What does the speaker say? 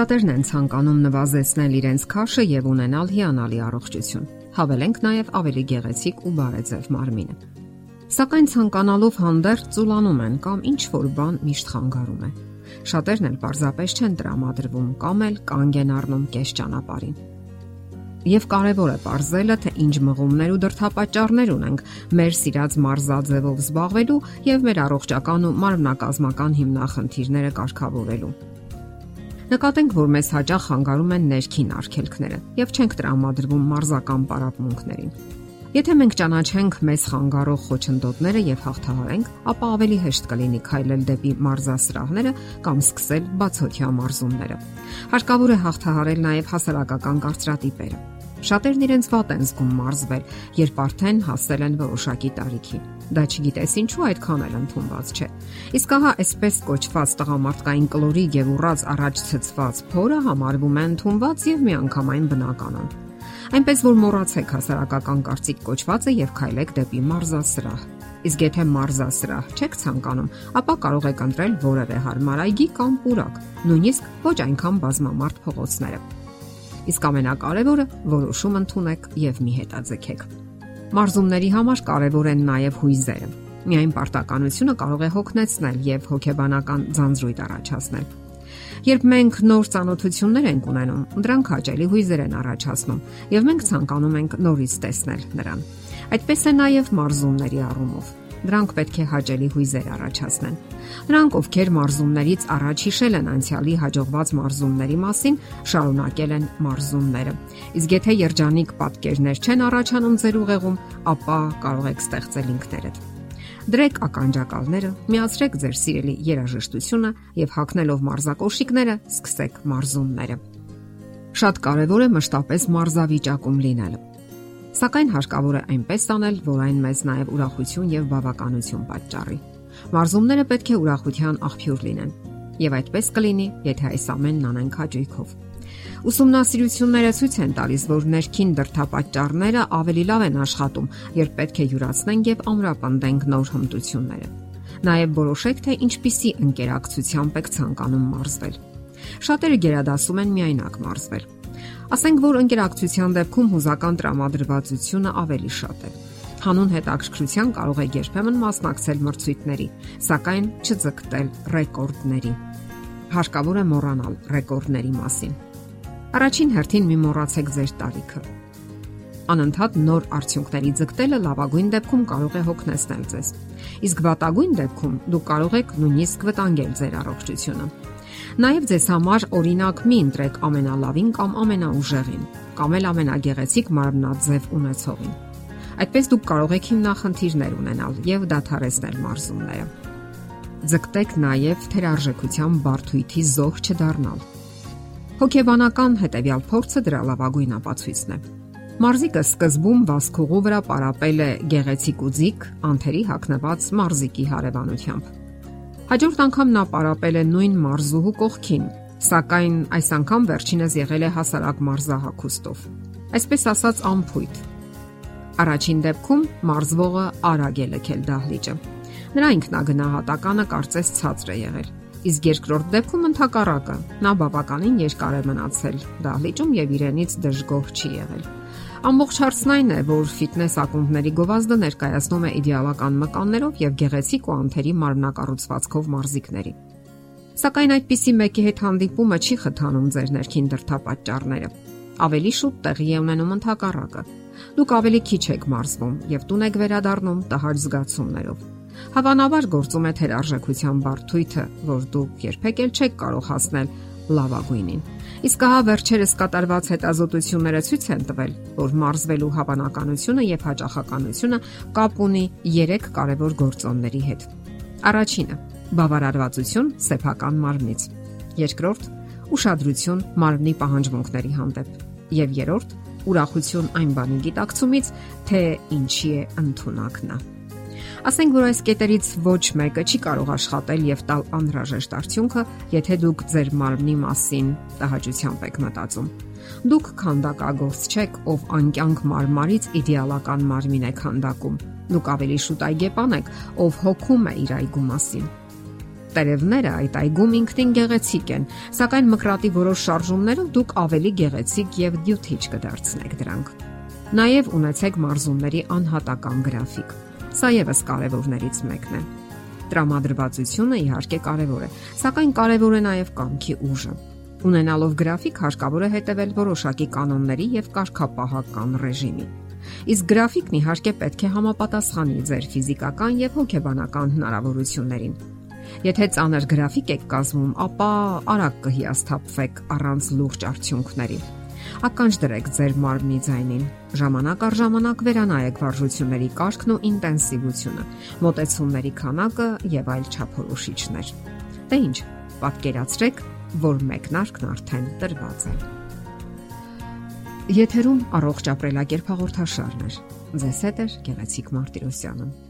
Շատերն են ցանկանում նվազեցնել իրենց քաշը եւ ունենալ հիանալի առողջություն։ Հավելենք նաեւ ավելի գեղեցիկ ու բարեձև մարմինը։ Սակայն ցանկանալով հանդերձ ծուլանում են կամ ինչ որ բան միշտ խանգարում է։ Շատերն էլ պարզապես չեն տրամադրվում կամ էլ կանգ են առնում կես ճանապարհին։ Եվ կարևոր է ողրզելը, թե ինչ մղումներ ու դրթապաճառներ ունենք մեր սիրած մարզաձևով զբաղվելու եւ մեր առողջական ու մարմնակազմական հիմնախնդիրները կարգավորելու։ Նկատենք, որ մեզ հաճախ խանգարում են ներքին արգելքները եւ չենք տրամադրվում մարզական պարապմունքներին։ Եթե մենք ճանաչենք մեզ խանգարող խոչընդոտները եւ հաղթահարենք, ապա ավելի հեշտ կլինի քայլել դեպի մարզասրահները կամ սկսել բացօթյա մարզումները։ Հարկավոր է հաղթահարել նաեւ հասարակական կարծրատիպերը։ Շատերն իրենց վատ են զգում մարզվել, երբ արդեն հասել են որոշակի տարիքի։ Դա չգիտես ինչու այդքան էլ ընդունված չէ։ Իսկ ահա այսպես կոչված տղամարդկային կլորի եւ ուռած առաջ ցծված փորը համարվում է ընդունված եւ միանգամայն բնականon։ Այնպես որ մոռացեք հասարակական կարծիք կոչվածը եւ քայլեք դեպի մարզասրահ։ Իսկ եթե մարզասրահ չեք ցանկանում, ապա կարող եք ընտրել որևէ հարմար այգի կամ պուրակ, նույնիսկ ոչ այնքան բազմամարդ փողոցները։ Իսկ ամենակարևորը որոշում ընդունեք եւ մի հետաձգեք։ Մարզումների համար կարևոր են նաեւ հույզերը։ Միայն պարտականությունը կարող է հոգնեցնել եւ հոգեբանական ձանձրույթ առաջացնել։ Երբ մենք նոր ճանաչություններ ենք ունենում, դրանք հաճելի հույզեր են առաջացնում եւ մենք ցանկանում ենք նորից տեսնել նրան։ Այդպես է նաեւ մարզումների առումով։ Դրանք պետք է հաճելի հույզեր առաջացնեն։ Նրանք, ովքեր մարզումներից առաջ հիշել են անցյալի հաջողված մարզումների մասին, շարունակել են մարզումները։ Իսկ եթե երջանիկ պատկերներ չեն առաջանում ձեր ուղեղում, ապա կարող եք ստեղծել ինքներդ։ Դրեք ականջակալները, միացրեք ձեր սիրելի երաժշտությունը եւ հակնելով մարզակոշիկները, սկսեք մարզումները։ Շատ կարեւոր է մշտապես մարզավիճակում լինելը։ Սակայն հարկավոր է այնպես անել, որ այն մեզ նաև ուրախություն եւ բավականություն պատճառի։ Մարզումները պետք է ուրախության աղբյուր լինեն։ Եվ այդպես կլինի, եթե այս ամենն անենք հաճույքով։ Ուսումնասիրությունները ցույց են տալիս, որ ներքին դրթապաճառները ավելի լավ են աշխատում, երբ պետք է յուրացնենք եւ ամրապնդենք նոր հմտությունները։ Նաև որոշեք, թե ինչպիսի ընկերակցությամբ եք ցանկանում մարզվել։ Շատերը գերադասում են միայնակ մարզվել։ Ասենք որ ընկերակցության դեպքում հուզական տրամադրվածությունը ավելի շատ է։ Հանուն հետաքրքրության կարող եք երբեմն մասնակցել մրցույթների, սակայն չձգտել ռեկորդների։ Հարկավոր է մոռանալ ռեկորդների մասին Առաջին հերթին մի մոռացեք ձեր տարիքը։ Անընդհատ նոր արդյունքների ձգտելը լավագույն դեպքում կարող է հոգնեցնել ձեզ։ Իսկ վատագույն դեպքում դուք կարող եք նույնիսկ վտանգել ձեր առողջությունը։ Նաև ձեզ համար օրինակ մի ընտրեք ամենալավին կամ ամենաուժեղին, կամ էլ ամենագեղեցիկ մարմնաձև ունեցողին։ Այդպես դուք կարող եք հիմնախնդիրներ ունենալ եւ դադարեցնել մարզումները։ Ձգտեք նաև թերարժեքության բարթույթի զոհ չդառնալ Հոգեբանական հետևյալ փորձը դրա լավագույն ապացույցն է։ Մարզիկը սկզբում վասկուղու վրա պարապել է գեղեցիկ ուձիկ, անթերի հակնված մարզիկի հարևանությամբ։ Հաջորդ անգամ նա պարապել է նույն մարզուհու կողքին, սակայն այս անգամ վերջինս եղել է հասարակ մարզահակուստով։ Այսպես ասած ամփույթ։ Առաջին դեպքում մարզվողը արագ է լքել դահլիճը։ Նրա ինքնագնահատականը կարծես ցածր է եղել Իսկ երկրորդ դեպքում ընդհակառակը նա բավականին երկար է մնացել դահլիճում եւ իրենից դժգոհ չի եղել։ Ամբողջ հարցն այն է, որ ֆիթնես ակումբների գովազդը ներկայացնում է իդեալական մկաններով եւ գեղեցիկ ու անթերի մարմնակառուցվածքով մարզիկների։ Սակայն այդպիսի մեկի հետ հանդիպումը չի խթանում ձեր ներքին դրթապաճառները։ Ավելի շուտ տեղի է ունենում ընդհակառակը։ Դուք ավելի քիչ եք մարզվում եւ տուն եք վերադառնում տհաճ զգացումներով Հավանաբար գործում է թերարժեքության բարթույթը, որ դուք երբեք էլ չեք կարող հասնել լավագույնին։ Իսկ ահա վերջերս կատարված հետազոտությունները ցույց են տվել, որ մարզվելու հավանականությունը եւ հաճախականությունը կապ ունի 3 կարևոր գործոնների հետ։ Առաջինը՝ բավարարվածություն սեփական մարմնից։ Երկրորդ՝ ուշադրություն մարմնի պահանջմունքների հանդեպ։ Եվ երրորդ՝ ուրախություն այն բանի գիտակցումից, թե ինչի է ընդունակ նա։ Ասենք որ այս կետերից ոչ մեկը չի կարող աշխատել եւ տալ անհրաժեշտ արդյունքը, եթե դուք ձեր մարմնի մասին տհաճությամբ եք մտածում։ Դուք քանդակագործ չեք, ով անկյանք մարմարից իդեալական մարմին է քանդակում։ Դուք ավելի շուտ այգեպան եք, ով հոգում է իր այգու մասին։ Տերևները այդ այգում ինքնին գեղեցիկ են, սակայն մկրատի որոշ շարժումներով դուք ավելի գեղեցիկ եւ դյութիչ կդարձնեք դրանք։ Նաև ունեցեք մարզումների անհատական գրաֆիկ։ Սա եւս կարևորներից մեկն է։ Տրամադրվածությունը իհարկե կարևոր է, սակայն կարևոր է նաև կամքի ուժը։ Ունենալով գրաֆիկ հարկավոր է հետևել որոշակի կանոնների եւ կարգապահական ռեժիմի։ Իսկ գրաֆիկն իհարկե պետք է համապատասխանի ձեր ֆիզիկական եւ հոգեբանական հնարավորություններին։ Եթե ծանր գրաֆիկ եք կազմում, ապա արագ կհիասթափվեք առանց լուրջ արդյունքների։ Ականջ դրեք ձեր մարմնի ձայնին։ Ժամանակ առ ժամանակ վերանայեք վարժությունների կարգն ու ինտենսիվությունը, մոտեցումների քանակը եւ այլ չափորոշիչներ։ Դե ինչ, պատկերացրեք, որ մեկնարկն արդեն տրված է։ Եթերում առողջ ապրելակերպ հաղորդաշարն է։ Ձեզ հետ է Գեղեցիկ Մարտիրոսյանը։